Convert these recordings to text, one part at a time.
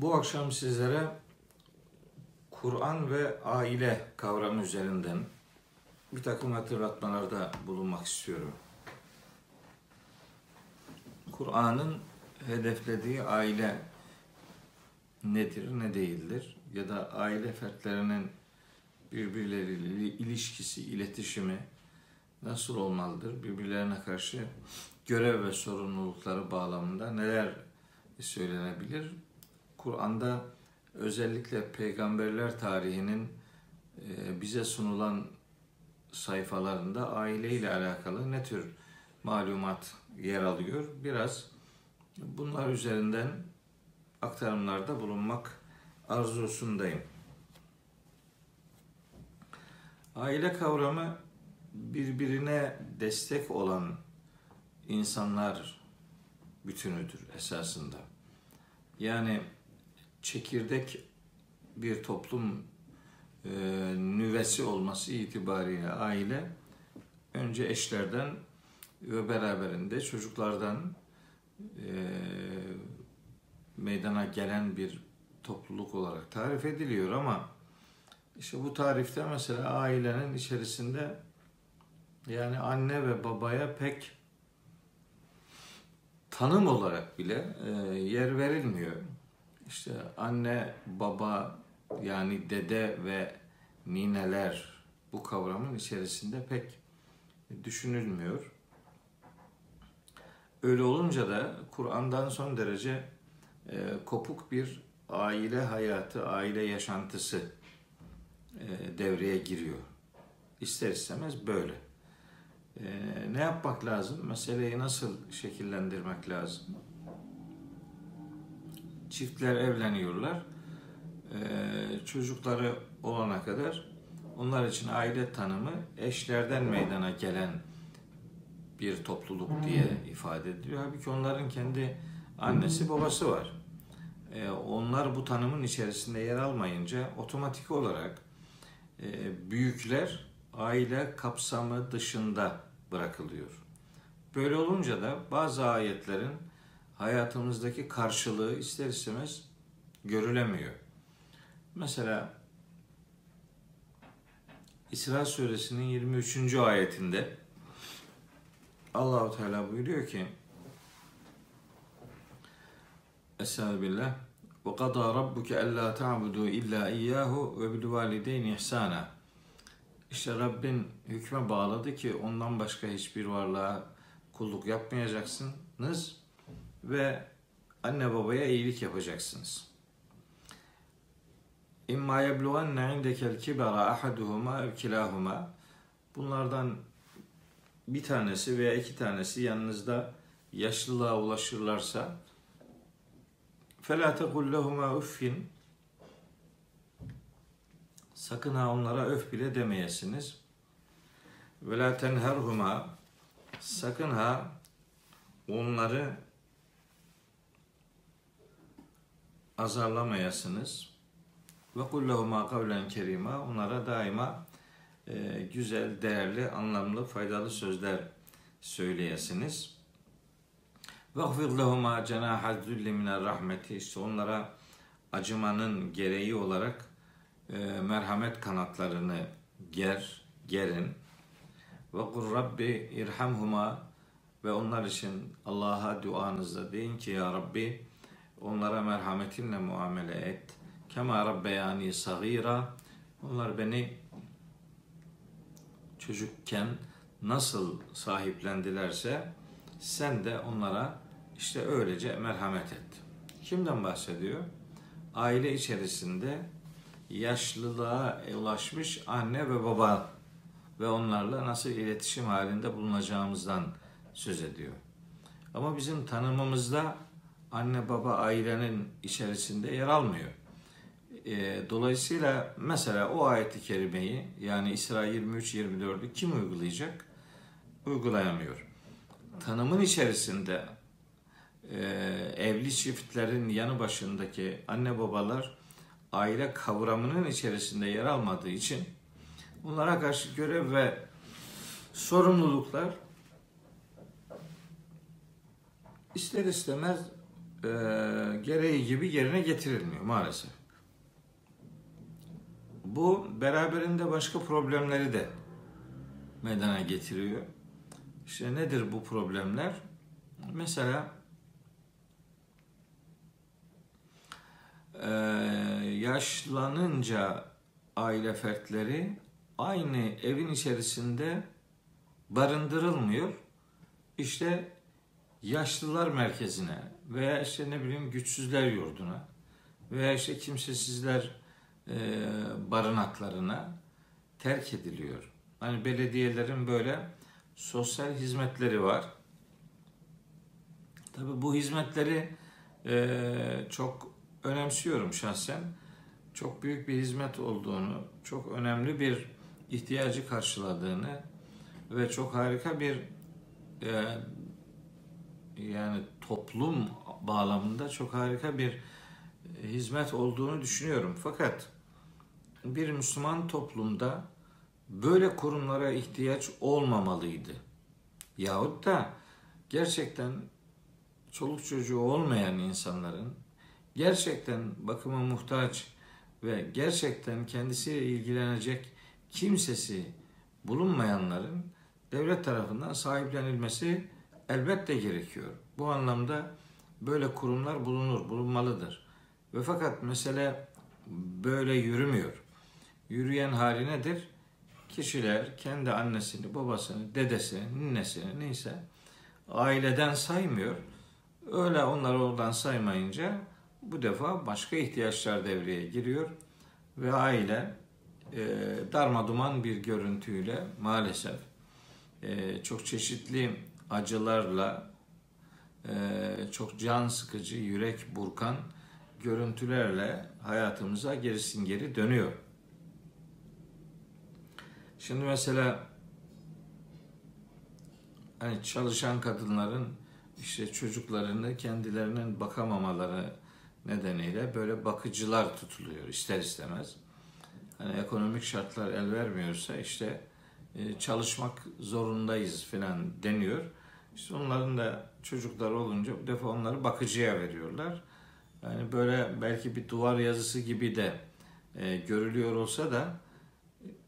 Bu akşam sizlere Kur'an ve aile kavramı üzerinden bir takım hatırlatmalarda bulunmak istiyorum. Kur'an'ın hedeflediği aile nedir, ne değildir? Ya da aile fertlerinin birbirleriyle ilişkisi, iletişimi nasıl olmalıdır? Birbirlerine karşı görev ve sorumlulukları bağlamında neler söylenebilir? Kur'an'da özellikle peygamberler tarihinin e, bize sunulan sayfalarında aile ile alakalı ne tür malumat yer alıyor? Biraz bunlar üzerinden aktarımlarda bulunmak arzusundayım. Aile kavramı birbirine destek olan insanlar bütünüdür esasında. Yani çekirdek bir toplum e, nüvesi olması itibariyle aile önce eşlerden ve beraberinde çocuklardan e, meydana gelen bir topluluk olarak tarif ediliyor ama işte bu tarifte mesela ailenin içerisinde yani anne ve babaya pek tanım olarak bile e, yer verilmiyor. İşte anne, baba yani dede ve nineler bu kavramın içerisinde pek düşünülmüyor. Öyle olunca da Kur'an'dan son derece e, kopuk bir aile hayatı, aile yaşantısı e, devreye giriyor. İster istemez böyle. E, ne yapmak lazım? Meseleyi nasıl şekillendirmek lazım? Çiftler evleniyorlar. E, çocukları olana kadar onlar için aile tanımı eşlerden meydana gelen bir topluluk diye ifade ediliyor. Halbuki onların kendi annesi babası var. E, onlar bu tanımın içerisinde yer almayınca otomatik olarak e, büyükler aile kapsamı dışında bırakılıyor. Böyle olunca da bazı ayetlerin hayatımızdaki karşılığı ister istemez görülemiyor. Mesela İsra suresinin 23. ayetinde Allahu Teala buyuruyor ki Estağfirullah ve qada rabbuke alla ta'budu illa iyyahu ve bil valideyni ihsana. İşte Rabbin hükme bağladı ki ondan başka hiçbir varlığa kulluk yapmayacaksınız ve anne babaya iyilik yapacaksınız. İmma yeblugenne indekel kibara ahaduhuma ev kilahuma. Bunlardan bir tanesi veya iki tanesi yanınızda yaşlılığa ulaşırlarsa فَلَا تَقُلْ لَهُمَا اُفِّنْ Sakın ha onlara öf bile demeyesiniz. Ve la tenherhuma sakın ha onları azarlamayasınız. Ve kullahuma kavlen kerima. Onlara daima e, güzel, değerli, anlamlı, faydalı sözler söyleyesiniz. Ve gfir lehuma cenahel rahmeti. İşte onlara acımanın gereği olarak e, merhamet kanatlarını ger, gerin. Ve kur rabbi irhamhuma ve onlar için Allah'a duanızda deyin ki ya Rabbi onlara merhametinle muamele et. Kema rabbeyani sagira onlar beni çocukken nasıl sahiplendilerse sen de onlara işte öylece merhamet et. Kimden bahsediyor? Aile içerisinde yaşlılığa ulaşmış anne ve baba ve onlarla nasıl iletişim halinde bulunacağımızdan söz ediyor. Ama bizim tanımımızda anne baba ailenin içerisinde yer almıyor. E, dolayısıyla mesela o ayeti kerimeyi yani İsra 23-24'ü kim uygulayacak? Uygulayamıyor. Tanımın içerisinde e, evli çiftlerin yanı başındaki anne babalar aile kavramının içerisinde yer almadığı için bunlara karşı görev ve sorumluluklar ister istemez e, gereği gibi yerine getirilmiyor maalesef. Bu beraberinde başka problemleri de meydana getiriyor. İşte nedir bu problemler? Mesela e, yaşlanınca aile fertleri aynı evin içerisinde barındırılmıyor. İşte yaşlılar merkezine veya işte ne bileyim güçsüzler yurduna veya işte kimsesizler e, barınaklarına terk ediliyor. Hani belediyelerin böyle sosyal hizmetleri var. Tabi bu hizmetleri e, çok önemsiyorum şahsen. Çok büyük bir hizmet olduğunu, çok önemli bir ihtiyacı karşıladığını ve çok harika bir e, yani toplum bağlamında çok harika bir hizmet olduğunu düşünüyorum. Fakat bir Müslüman toplumda böyle kurumlara ihtiyaç olmamalıydı. Yahut da gerçekten çoluk çocuğu olmayan insanların gerçekten bakıma muhtaç ve gerçekten kendisiyle ilgilenecek kimsesi bulunmayanların devlet tarafından sahiplenilmesi elbette gerekiyor. Bu anlamda böyle kurumlar bulunur, bulunmalıdır. Ve fakat mesele böyle yürümüyor. Yürüyen hali nedir? Kişiler kendi annesini, babasını, dedesini, ninesini neyse aileden saymıyor. Öyle onları oradan saymayınca bu defa başka ihtiyaçlar devreye giriyor ve aile e, darmaduman bir görüntüyle maalesef e, çok çeşitli acılarla çok can sıkıcı, yürek burkan görüntülerle hayatımıza gerisin geri dönüyor. Şimdi mesela hani çalışan kadınların işte çocuklarını kendilerinin bakamamaları nedeniyle böyle bakıcılar tutuluyor ister istemez. Hani ekonomik şartlar el vermiyorsa işte e, çalışmak zorundayız falan deniyor. İşte onların da çocuklar olunca bu defa onları bakıcıya veriyorlar. Yani böyle belki bir duvar yazısı gibi de e, görülüyor olsa da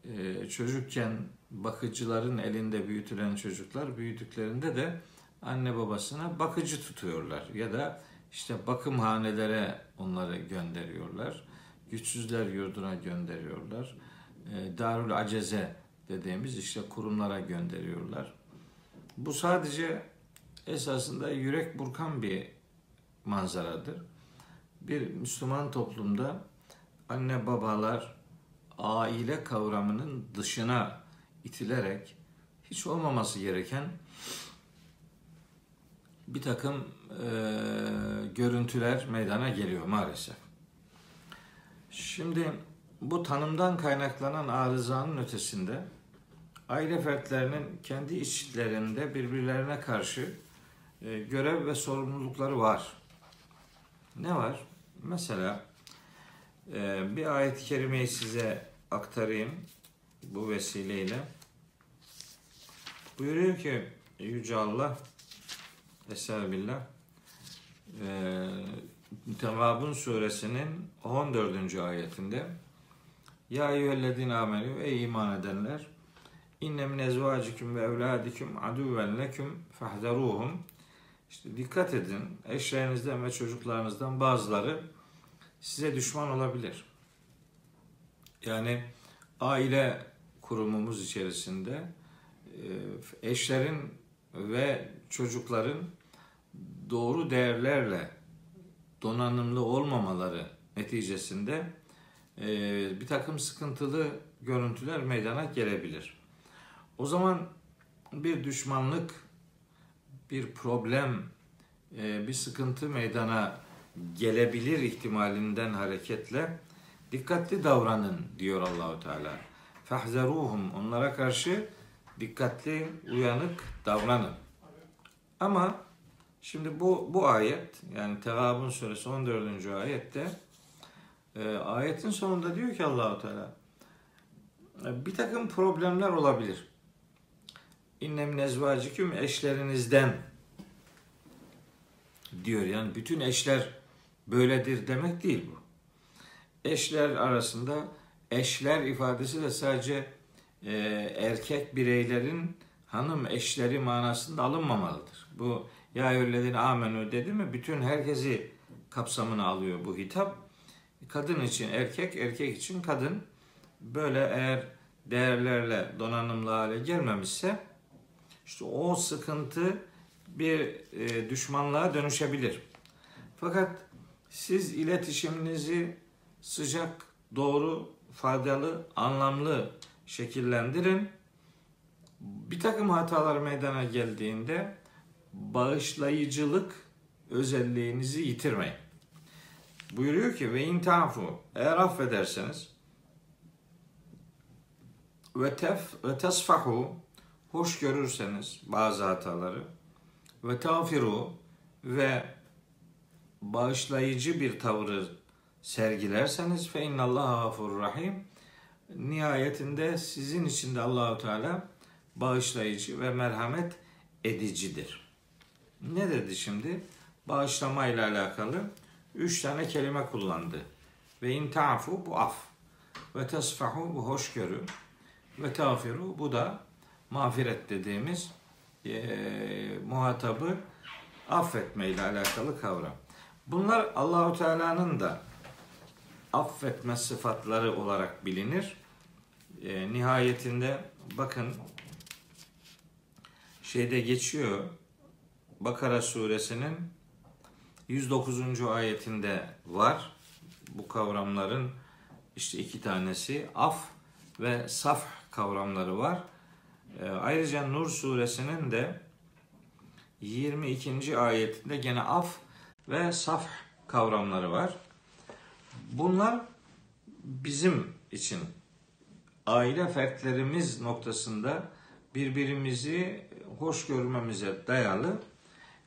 e, çocukken bakıcıların elinde büyütülen çocuklar büyüdüklerinde de anne babasına bakıcı tutuyorlar ya da işte bakımhanelere onları gönderiyorlar. Güçsüzler yurduna gönderiyorlar. E, Darül Aceze dediğimiz işte kurumlara gönderiyorlar. Bu sadece esasında yürek burkan bir manzaradır. Bir Müslüman toplumda anne babalar aile kavramının dışına itilerek hiç olmaması gereken bir takım e, görüntüler meydana geliyor maalesef. Şimdi bu tanımdan kaynaklanan arızanın ötesinde aile fertlerinin kendi içlerinde birbirlerine karşı görev ve sorumlulukları var. Ne var? Mesela e, bir ayet-i kerimeyi size aktarayım bu vesileyle. Buyuruyor ki Yüce Allah Estağfirullah e, Tevabun suresinin 14. ayetinde Ya eyyühellezine amenü ey iman edenler inne min ezvacikum ve evladikum aduven leküm fahderuhum işte dikkat edin eşlerinizden ve çocuklarınızdan bazıları size düşman olabilir. Yani aile kurumumuz içerisinde e, eşlerin ve çocukların doğru değerlerle donanımlı olmamaları neticesinde e, bir takım sıkıntılı görüntüler meydana gelebilir. O zaman bir düşmanlık, bir problem, e, bir sıkıntı meydana gelebilir ihtimalinden hareketle dikkatli davranın diyor Allahu Teala. Fahzeruhum onlara karşı dikkatli, uyanık davranın. Ama şimdi bu bu ayet yani Tegabun suresi 14. ayette e, ayetin sonunda diyor ki Allahu Teala e, bir takım problemler olabilir. İnnem nezvaciküm eşlerinizden diyor. Yani bütün eşler böyledir demek değil bu. Eşler arasında eşler ifadesi de sadece e, erkek bireylerin hanım eşleri manasında alınmamalıdır. Bu ya eyyühellezine amenü dedi mi bütün herkesi kapsamına alıyor bu hitap. Kadın için erkek, erkek için kadın. Böyle eğer değerlerle donanımlı hale gelmemişse işte o sıkıntı bir e, düşmanlığa dönüşebilir. Fakat siz iletişiminizi sıcak, doğru, faydalı, anlamlı şekillendirin. Bir takım hatalar meydana geldiğinde bağışlayıcılık özelliğinizi yitirmeyin. Buyuruyor ki ve intafu eğer affederseniz ve tef ve tesfahu hoş görürseniz bazı hataları ve tağfiru ve bağışlayıcı bir tavrı sergilerseniz fe innallaha rahim nihayetinde sizin için de Allahu Teala bağışlayıcı ve merhamet edicidir. Ne dedi şimdi? Bağışlama ile alakalı üç tane kelime kullandı. Ve in bu af. Ve tesfahu bu hoşgörü. Ve tağfiru bu da mağfiret dediğimiz e, muhatabı affetme ile alakalı kavram. Bunlar Allahu Teala'nın da affetme sıfatları olarak bilinir. E, nihayetinde bakın şeyde geçiyor Bakara suresinin 109. ayetinde var. Bu kavramların işte iki tanesi af ve saf kavramları var. E, ayrıca Nur suresinin de 22. ayetinde gene af ve saf kavramları var. Bunlar bizim için aile fertlerimiz noktasında birbirimizi hoş görmemize dayalı.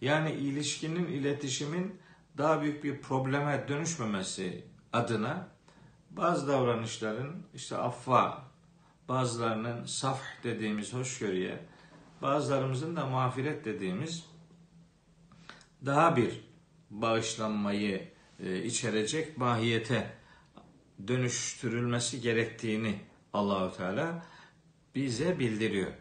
Yani ilişkinin, iletişimin daha büyük bir probleme dönüşmemesi adına bazı davranışların işte affa, bazılarının saf dediğimiz hoşgörüye, bazılarımızın da mağfiret dediğimiz daha bir bağışlanmayı e, içerecek mahiyete dönüştürülmesi gerektiğini Allahu Teala bize bildiriyor.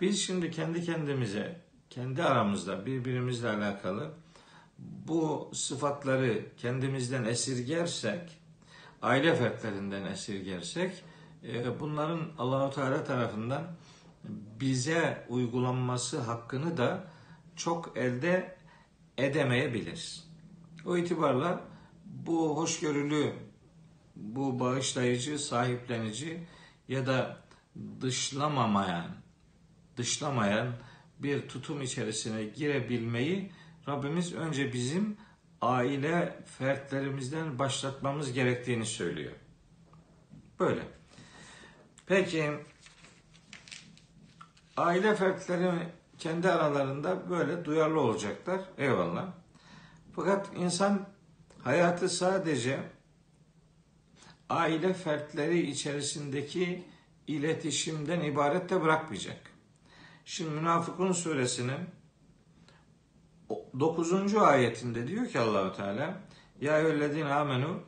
Biz şimdi kendi kendimize, kendi aramızda birbirimizle alakalı bu sıfatları kendimizden esirgersek, aile fertlerinden esirgersek, bunların Allahu Teala tarafından bize uygulanması hakkını da çok elde edemeyebiliriz. O itibarla bu hoşgörülü, bu bağışlayıcı, sahiplenici ya da dışlamamayan, dışlamayan bir tutum içerisine girebilmeyi Rabbimiz önce bizim aile fertlerimizden başlatmamız gerektiğini söylüyor. Böyle. Peki aile fertleri kendi aralarında böyle duyarlı olacaklar. Eyvallah. Fakat insan hayatı sadece aile fertleri içerisindeki iletişimden ibaret de bırakmayacak. Şimdi Münafıkun suresinin 9. ayetinde diyor ki Allahu Teala Ya eyyühellezine amenu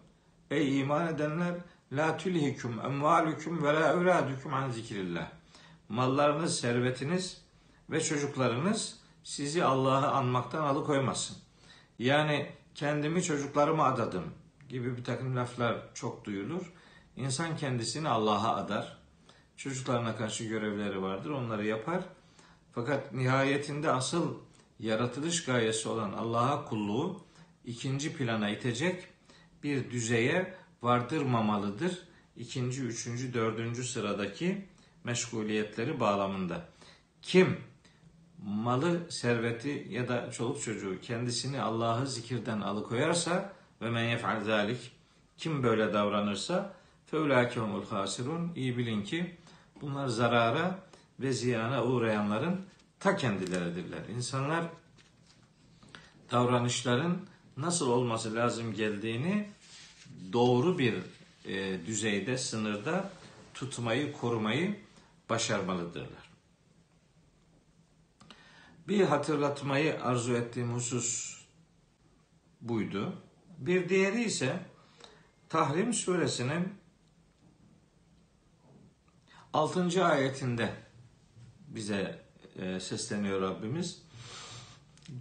Ey iman edenler la tulhikum emvalukum ve la evladukum an zikrillah. Mallarınız, servetiniz ve çocuklarınız sizi Allah'ı anmaktan alıkoymasın. Yani kendimi çocuklarıma adadım gibi bir takım laflar çok duyulur. İnsan kendisini Allah'a adar. Çocuklarına karşı görevleri vardır, onları yapar. Fakat nihayetinde asıl yaratılış gayesi olan Allah'a kulluğu ikinci plana itecek bir düzeye vardırmamalıdır. İkinci, üçüncü, dördüncü sıradaki meşguliyetleri bağlamında. Kim malı, serveti ya da çoluk çocuğu kendisini Allah'ı zikirden alıkoyarsa ve men yef'al zalik kim böyle davranırsa feulâke humul hasirun iyi bilin ki bunlar zarara ve ziyana uğrayanların ta kendileridirler. İnsanlar davranışların nasıl olması lazım geldiğini doğru bir e, düzeyde, sınırda tutmayı, korumayı başarmalıdırlar. Bir hatırlatmayı arzu ettiğim husus buydu. Bir diğeri ise Tahrim suresinin 6. ayetinde bize e, sesleniyor Rabbimiz.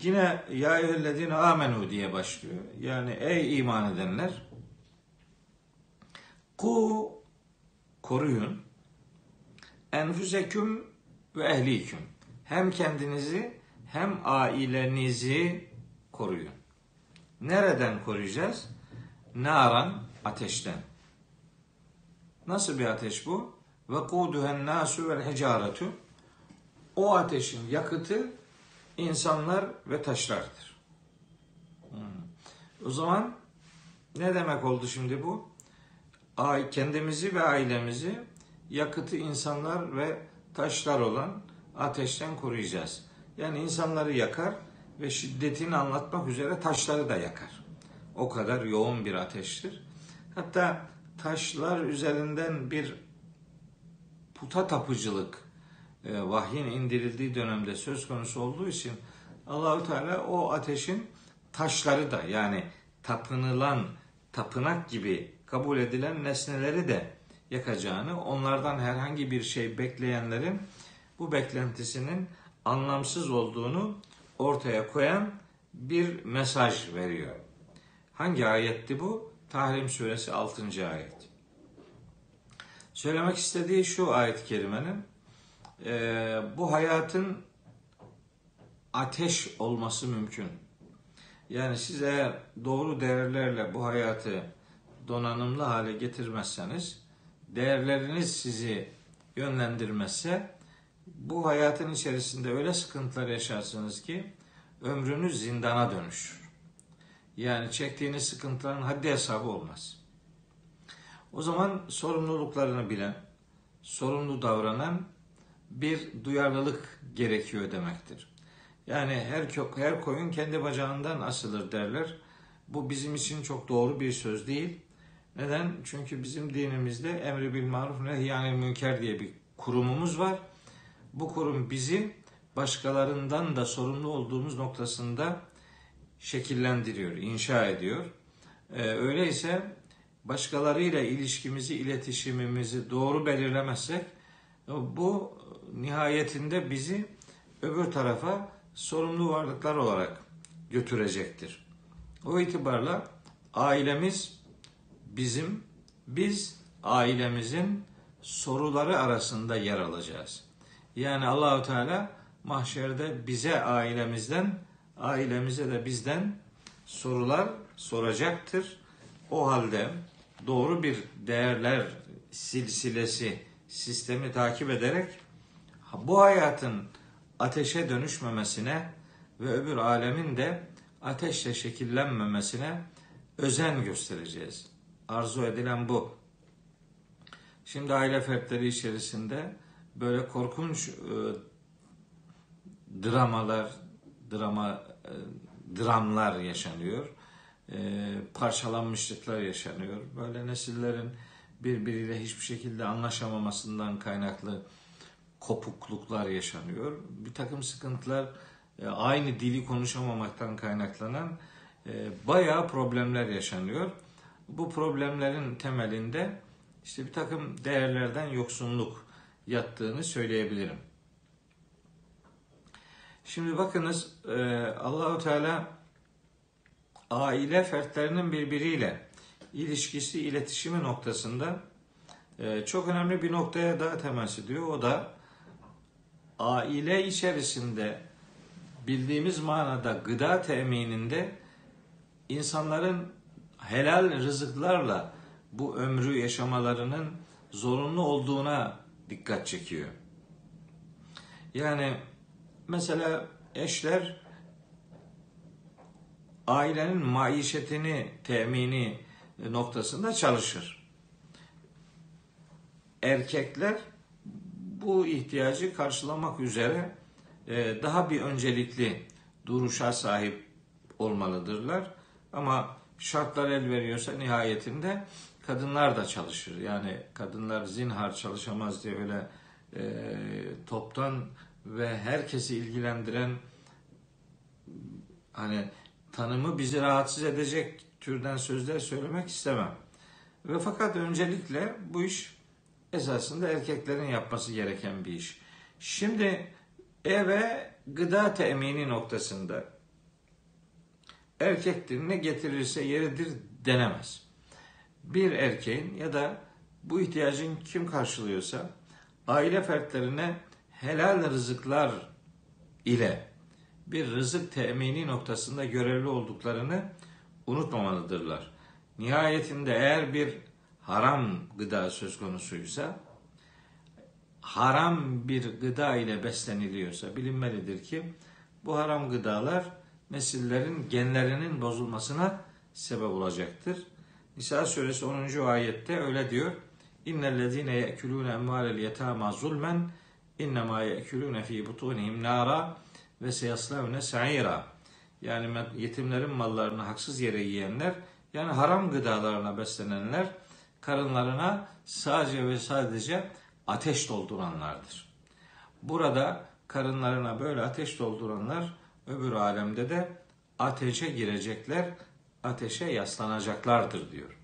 Yine ya eyyühellezine amenu diye başlıyor. Yani ey iman edenler ku koruyun enfüseküm ve ehliküm hem kendinizi hem ailenizi koruyun. Nereden koruyacağız? Naran ateşten. Nasıl bir ateş bu? Ve kuduhen nasu vel hicaretu. O ateşin yakıtı insanlar ve taşlardır. Hmm. O zaman ne demek oldu şimdi bu? Kendimizi ve ailemizi yakıtı insanlar ve taşlar olan ateşten koruyacağız. Yani insanları yakar ve şiddetini anlatmak üzere taşları da yakar. O kadar yoğun bir ateştir. Hatta taşlar üzerinden bir puta tapıcılık e, vahyin indirildiği dönemde söz konusu olduğu için Allahü Teala o ateşin taşları da yani tapınılan tapınak gibi kabul edilen nesneleri de yakacağını, onlardan herhangi bir şey bekleyenlerin bu beklentisinin anlamsız olduğunu ortaya koyan bir mesaj veriyor. Hangi ayetti bu? Tahrim suresi 6. ayet. Söylemek istediği şu ayet-i kerimenin e, bu hayatın ateş olması mümkün. Yani siz eğer doğru değerlerle bu hayatı donanımlı hale getirmezseniz, değerleriniz sizi yönlendirmezse bu hayatın içerisinde öyle sıkıntılar yaşarsınız ki ömrünüz zindana dönüşür. Yani çektiğiniz sıkıntıların haddi hesabı olmaz. O zaman sorumluluklarını bilen, sorumlu davranan bir duyarlılık gerekiyor demektir. Yani her her koyun kendi bacağından asılır derler. Bu bizim için çok doğru bir söz değil. Neden? Çünkü bizim dinimizde emri bil maruf nehyanil münker diye bir kurumumuz var. Bu kurum bizi başkalarından da sorumlu olduğumuz noktasında şekillendiriyor, inşa ediyor. Ee, öyleyse başkalarıyla ilişkimizi, iletişimimizi doğru belirlemezsek bu nihayetinde bizi öbür tarafa sorumlu varlıklar olarak götürecektir. O itibarla ailemiz bizim, biz ailemizin soruları arasında yer alacağız. Yani Allahu Teala mahşerde bize ailemizden, ailemize de bizden sorular soracaktır. O halde doğru bir değerler silsilesi, sistemi takip ederek bu hayatın ateşe dönüşmemesine ve öbür alemin de ateşle şekillenmemesine özen göstereceğiz. Arzu edilen bu. Şimdi aile fertleri içerisinde böyle korkunç e, dramalar, drama e, dramlar yaşanıyor. E, parçalanmışlıklar yaşanıyor. Böyle nesillerin birbiriyle hiçbir şekilde anlaşamamasından kaynaklı kopukluklar yaşanıyor. Bir takım sıkıntılar e, aynı dili konuşamamaktan kaynaklanan e, bayağı problemler yaşanıyor. Bu problemlerin temelinde işte bir takım değerlerden yoksunluk yattığını söyleyebilirim. Şimdi bakınız e, Allahu Teala aile fertlerinin birbiriyle ilişkisi, iletişimi noktasında çok önemli bir noktaya daha temas ediyor. O da aile içerisinde bildiğimiz manada gıda temininde insanların helal rızıklarla bu ömrü yaşamalarının zorunlu olduğuna dikkat çekiyor. Yani mesela eşler ailenin maişetini temini noktasında çalışır. Erkekler bu ihtiyacı karşılamak üzere e, daha bir öncelikli duruşa sahip olmalıdırlar. Ama şartlar el veriyorsa nihayetinde kadınlar da çalışır. Yani kadınlar zinhar çalışamaz diye öyle e, toptan ve herkesi ilgilendiren hani tanımı bizi rahatsız edecek türden sözler söylemek istemem. Ve fakat öncelikle bu iş esasında erkeklerin yapması gereken bir iş. Şimdi eve gıda temini noktasında erkektir ne getirirse yeridir denemez. Bir erkeğin ya da bu ihtiyacın kim karşılıyorsa aile fertlerine helal rızıklar ile bir rızık temini noktasında görevli olduklarını unutmamalıdırlar. Nihayetinde eğer bir haram gıda söz konusuysa haram bir gıda ile besleniliyorsa bilinmelidir ki bu haram gıdalar nesillerin genlerinin bozulmasına sebep olacaktır. Nisa suresi 10. ayette öyle diyor. İnnellezine ye'kulune emvalel yetama zulmen innema ye'kulune fi butunihim nara ve seyaslavne sa'ira. Yani yetimlerin mallarını haksız yere yiyenler yani haram gıdalarına beslenenler karınlarına sadece ve sadece ateş dolduranlardır. Burada karınlarına böyle ateş dolduranlar öbür alemde de ateşe girecekler, ateşe yaslanacaklardır diyor.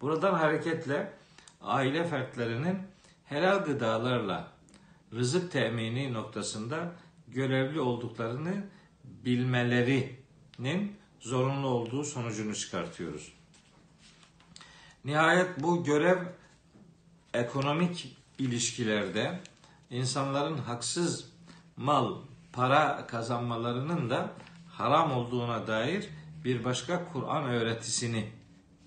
Buradan hareketle aile fertlerinin helal gıdalarla rızık temini noktasında görevli olduklarını bilmelerinin zorunlu olduğu sonucunu çıkartıyoruz. Nihayet bu görev ekonomik ilişkilerde insanların haksız mal, para kazanmalarının da haram olduğuna dair bir başka Kur'an öğretisini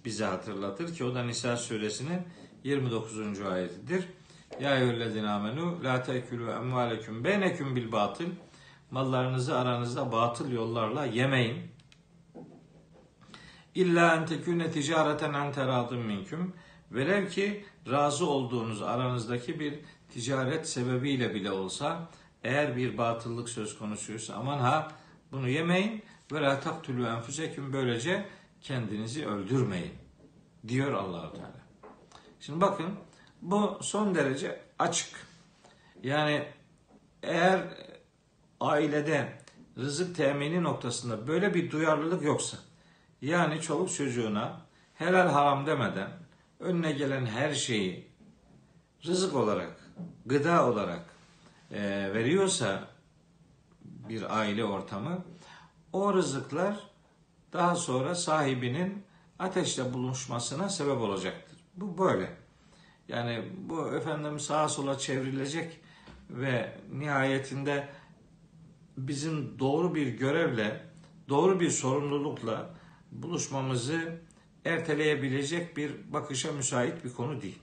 bize hatırlatır ki o da Nisa suresinin 29. ayetidir. Ya eyyühellezine amenu la tekülü emvaleküm beyneküm bil batıl mallarınızı aranızda batıl yollarla yemeyin. İlla en tekune ticareten en teradın minküm. Velev ki razı olduğunuz aranızdaki bir ticaret sebebiyle bile olsa eğer bir batıllık söz konusuysa aman ha bunu yemeyin ve la taktulü enfüseküm böylece kendinizi öldürmeyin diyor Allahu Teala. Şimdi bakın bu son derece açık. Yani eğer ailede rızık temini noktasında böyle bir duyarlılık yoksa yani çoluk çocuğuna helal haram demeden önüne gelen her şeyi rızık olarak, gıda olarak e, veriyorsa bir aile ortamı o rızıklar daha sonra sahibinin ateşle buluşmasına sebep olacaktır. Bu böyle. Yani bu efendim sağa sola çevrilecek ve nihayetinde bizim doğru bir görevle, doğru bir sorumlulukla buluşmamızı erteleyebilecek bir bakışa müsait bir konu değil.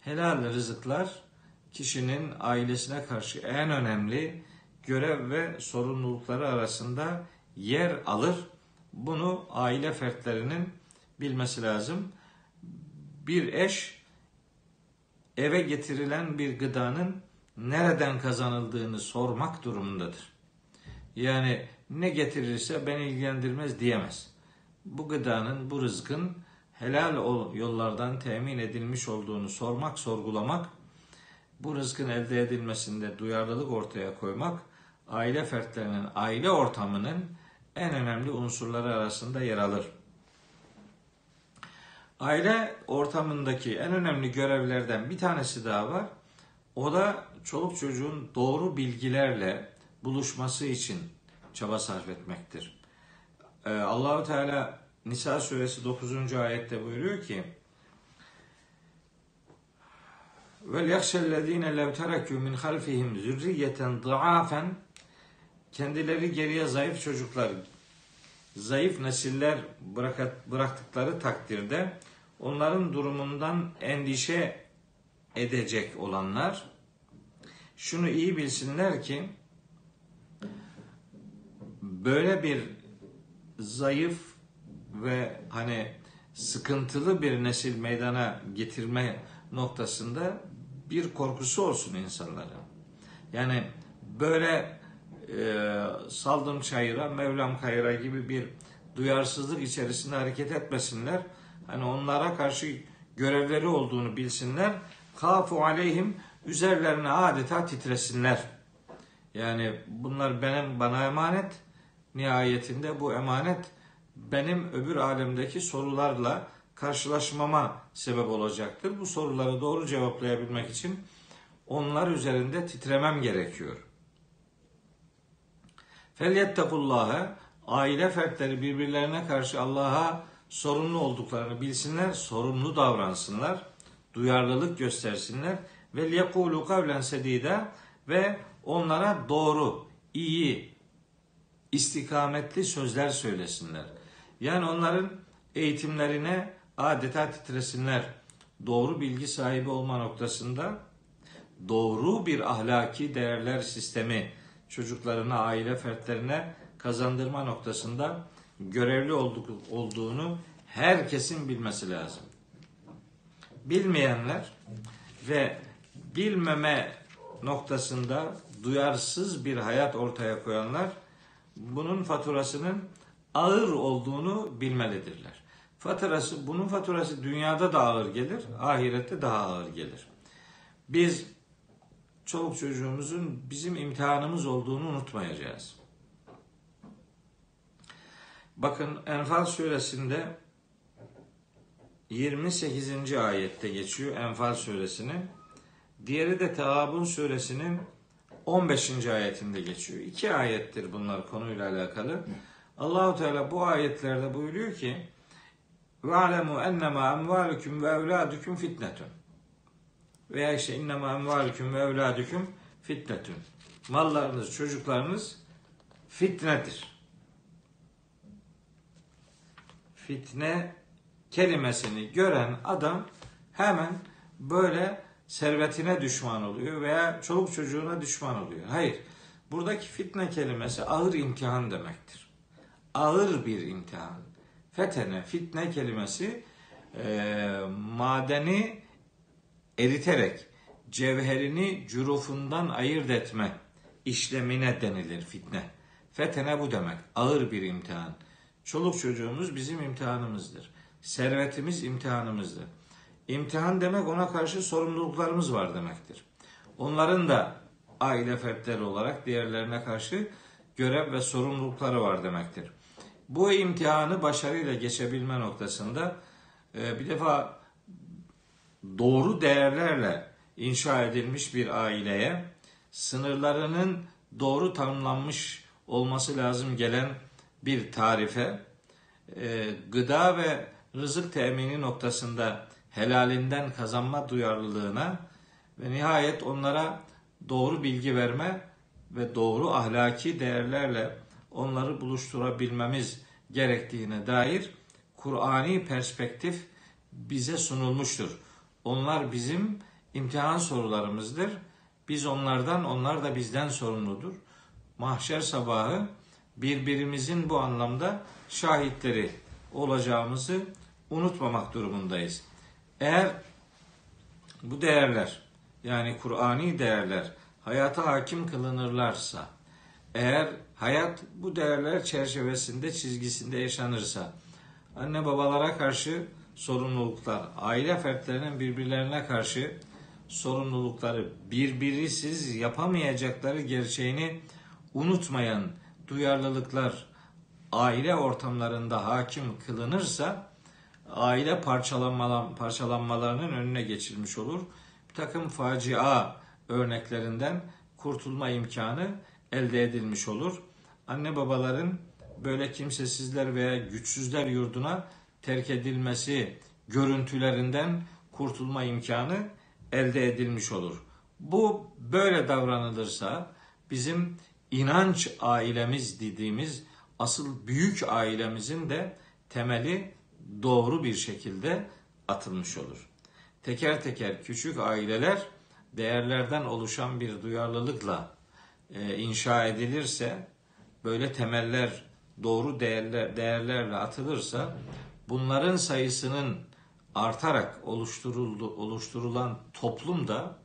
Helal rızıklar kişinin ailesine karşı en önemli görev ve sorumlulukları arasında yer alır. Bunu aile fertlerinin bilmesi lazım. Bir eş eve getirilen bir gıdanın nereden kazanıldığını sormak durumundadır. Yani ne getirirse beni ilgilendirmez diyemez. Bu gıdanın, bu rızkın helal yollardan temin edilmiş olduğunu sormak, sorgulamak, bu rızkın elde edilmesinde duyarlılık ortaya koymak, aile fertlerinin, aile ortamının en önemli unsurları arasında yer alır. Aile ortamındaki en önemli görevlerden bir tanesi daha var. O da çoluk çocuğun doğru bilgilerle buluşması için çaba sarf etmektir. Ee, Allahu Teala Nisa suresi 9. ayette buyuruyor ki Vel yahşellezine lev terekû min halfihim zürriyeten da'afen. Kendileri geriye zayıf çocuklar, zayıf nesiller bıraktıkları takdirde onların durumundan endişe edecek olanlar şunu iyi bilsinler ki böyle bir zayıf ve hani sıkıntılı bir nesil meydana getirme noktasında bir korkusu olsun insanların. Yani böyle e, saldım çayıra, Mevlam kayıra gibi bir duyarsızlık içerisinde hareket etmesinler. Hani onlara karşı görevleri olduğunu bilsinler. Kafu aleyhim üzerlerine adeta titresinler. Yani bunlar benim bana emanet. Nihayetinde bu emanet benim öbür alemdeki sorularla karşılaşmama sebep olacaktır. Bu soruları doğru cevaplayabilmek için onlar üzerinde titremem gerekiyor. Felyettekullâhe aile fertleri birbirlerine karşı Allah'a sorumlu olduklarını bilsinler, sorumlu davransınlar, duyarlılık göstersinler ve yekulu kavlen sedida ve onlara doğru, iyi, istikametli sözler söylesinler. Yani onların eğitimlerine adeta titresinler. Doğru bilgi sahibi olma noktasında doğru bir ahlaki değerler sistemi çocuklarına, aile fertlerine kazandırma noktasında görevli olduk, olduğunu herkesin bilmesi lazım. Bilmeyenler ve bilmeme noktasında duyarsız bir hayat ortaya koyanlar bunun faturasının ağır olduğunu bilmelidirler. Faturası, bunun faturası dünyada da ağır gelir, ahirette daha ağır gelir. Biz çoluk çocuğumuzun bizim imtihanımız olduğunu unutmayacağız. Bakın Enfal suresinde 28. ayette geçiyor Enfal suresinin. Diğeri de Teabun suresinin 15. ayetinde geçiyor. İki ayettir bunlar konuyla alakalı. Allahu Teala bu ayetlerde buyuruyor ki: "Ve alemu ennema emvalukum ve evladukum fitnetun." Veya işte innema emvalukum ve evladukum fitnetun. Mallarınız, çocuklarınız fitnedir. Fitne kelimesini gören adam hemen böyle servetine düşman oluyor veya çoluk çocuğuna düşman oluyor. Hayır. Buradaki fitne kelimesi ağır imtihan demektir. Ağır bir imtihan. Fetene, fitne kelimesi e, madeni eriterek cevherini cürufundan ayırt etme işlemine denilir fitne. Fetene bu demek. Ağır bir imtihan. Çoluk çocuğumuz bizim imtihanımızdır. Servetimiz imtihanımızdır. İmtihan demek ona karşı sorumluluklarımız var demektir. Onların da aile fertleri olarak diğerlerine karşı görev ve sorumlulukları var demektir. Bu imtihanı başarıyla geçebilme noktasında e, bir defa doğru değerlerle inşa edilmiş bir aileye sınırlarının doğru tanımlanmış olması lazım gelen bir tarife e, gıda ve rızık temini noktasında helalinden kazanma duyarlılığına ve nihayet onlara doğru bilgi verme ve doğru ahlaki değerlerle onları buluşturabilmemiz gerektiğine dair Kur'ani perspektif bize sunulmuştur. Onlar bizim imtihan sorularımızdır. Biz onlardan, onlar da bizden sorumludur. Mahşer sabahı birbirimizin bu anlamda şahitleri olacağımızı unutmamak durumundayız. Eğer bu değerler yani Kur'ani değerler hayata hakim kılınırlarsa, eğer hayat bu değerler çerçevesinde, çizgisinde yaşanırsa, anne babalara karşı sorumluluklar, aile fertlerinin birbirlerine karşı sorumlulukları birbirisiz yapamayacakları gerçeğini unutmayan duyarlılıklar aile ortamlarında hakim kılınırsa aile parçalanmalarının önüne geçilmiş olur. Bir takım facia örneklerinden kurtulma imkanı elde edilmiş olur. Anne babaların böyle kimsesizler veya güçsüzler yurduna terk edilmesi görüntülerinden kurtulma imkanı elde edilmiş olur. Bu böyle davranılırsa bizim inanç ailemiz dediğimiz asıl büyük ailemizin de temeli doğru bir şekilde atılmış olur. Teker teker küçük aileler değerlerden oluşan bir duyarlılıkla e, inşa edilirse, böyle temeller doğru değerler değerlerle atılırsa bunların sayısının artarak oluşturuldu oluşturulan toplumda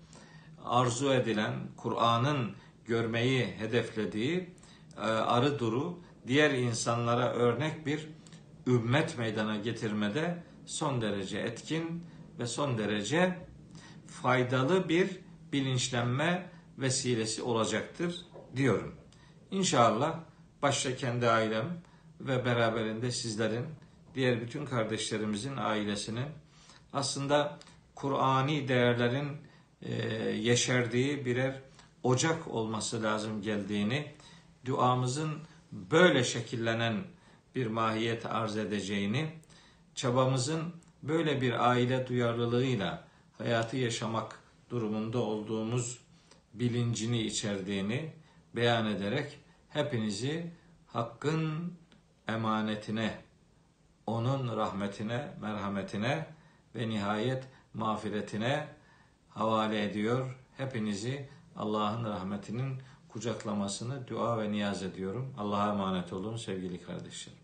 arzu edilen Kur'an'ın görmeyi hedeflediği e, arı duru diğer insanlara örnek bir ümmet meydana getirmede son derece etkin ve son derece faydalı bir bilinçlenme vesilesi olacaktır diyorum. İnşallah başta kendi ailem, ve beraberinde sizlerin, diğer bütün kardeşlerimizin ailesinin aslında Kur'ani değerlerin e, yeşerdiği birer ocak olması lazım geldiğini, duamızın böyle şekillenen bir mahiyet arz edeceğini, çabamızın böyle bir aile duyarlılığıyla hayatı yaşamak durumunda olduğumuz bilincini içerdiğini beyan ederek hepinizi Hakk'ın emanetine, onun rahmetine, merhametine ve nihayet mağfiretine havale ediyor. Hepinizi Allah'ın rahmetinin kucaklamasını dua ve niyaz ediyorum. Allah'a emanet olun sevgili kardeşlerim.